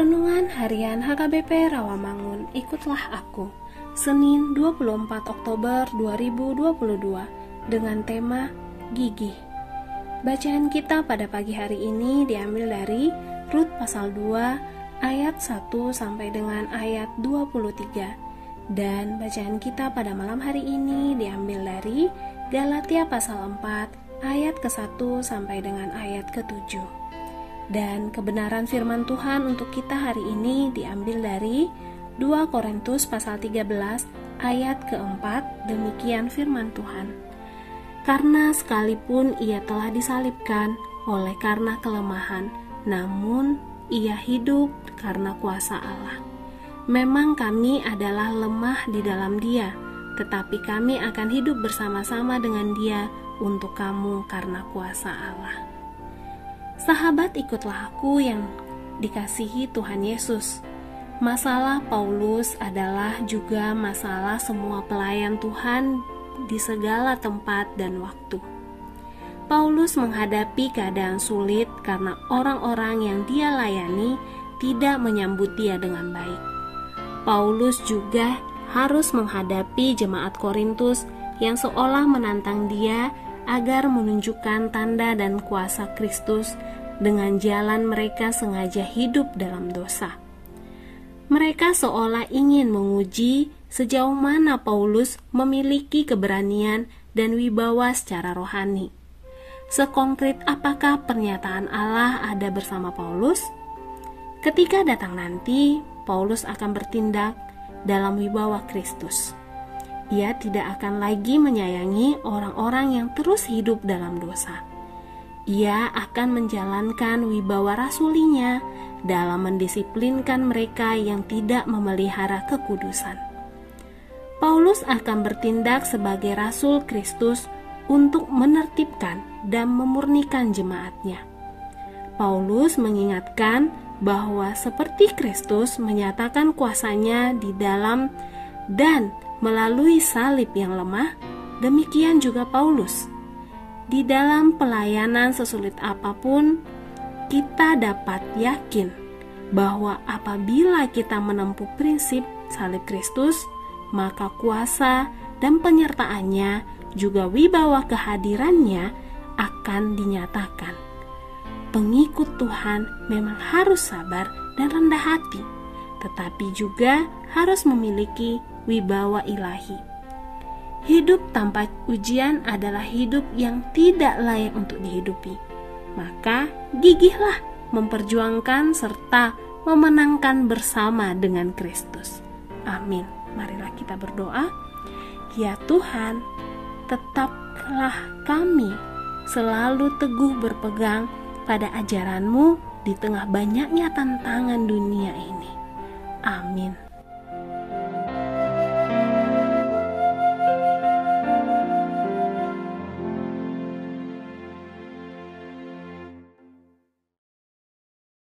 Renungan Harian HKBP Rawamangun, ikutlah aku. Senin 24 Oktober 2022 dengan tema Gigih. Bacaan kita pada pagi hari ini diambil dari Rut pasal 2 ayat 1 sampai dengan ayat 23 dan bacaan kita pada malam hari ini diambil dari Galatia pasal 4 ayat ke-1 sampai dengan ayat ke-7. Dan kebenaran firman Tuhan untuk kita hari ini diambil dari 2 Korintus pasal 13 ayat keempat demikian firman Tuhan. Karena sekalipun ia telah disalibkan oleh karena kelemahan, namun ia hidup karena kuasa Allah. Memang kami adalah lemah di dalam dia, tetapi kami akan hidup bersama-sama dengan dia untuk kamu karena kuasa Allah. Sahabat, ikutlah aku yang dikasihi Tuhan Yesus. Masalah Paulus adalah juga masalah semua pelayan Tuhan di segala tempat dan waktu. Paulus menghadapi keadaan sulit karena orang-orang yang dia layani tidak menyambut dia dengan baik. Paulus juga harus menghadapi jemaat Korintus yang seolah menantang dia agar menunjukkan tanda dan kuasa Kristus dengan jalan mereka sengaja hidup dalam dosa. Mereka seolah ingin menguji sejauh mana Paulus memiliki keberanian dan wibawa secara rohani. Sekonkret apakah pernyataan Allah ada bersama Paulus? Ketika datang nanti, Paulus akan bertindak dalam wibawa Kristus ia tidak akan lagi menyayangi orang-orang yang terus hidup dalam dosa. Ia akan menjalankan wibawa rasulinya dalam mendisiplinkan mereka yang tidak memelihara kekudusan. Paulus akan bertindak sebagai rasul Kristus untuk menertibkan dan memurnikan jemaatnya. Paulus mengingatkan bahwa seperti Kristus menyatakan kuasanya di dalam dan melalui salib yang lemah, demikian juga Paulus. Di dalam pelayanan sesulit apa pun, kita dapat yakin bahwa apabila kita menempuh prinsip salib Kristus, maka kuasa dan penyertaannya juga wibawa kehadirannya akan dinyatakan. Pengikut Tuhan memang harus sabar dan rendah hati, tetapi juga harus memiliki wibawa ilahi. Hidup tanpa ujian adalah hidup yang tidak layak untuk dihidupi. Maka gigihlah memperjuangkan serta memenangkan bersama dengan Kristus. Amin. Marilah kita berdoa. Ya Tuhan, tetaplah kami selalu teguh berpegang pada ajaranmu di tengah banyaknya tantangan dunia ini. Amin.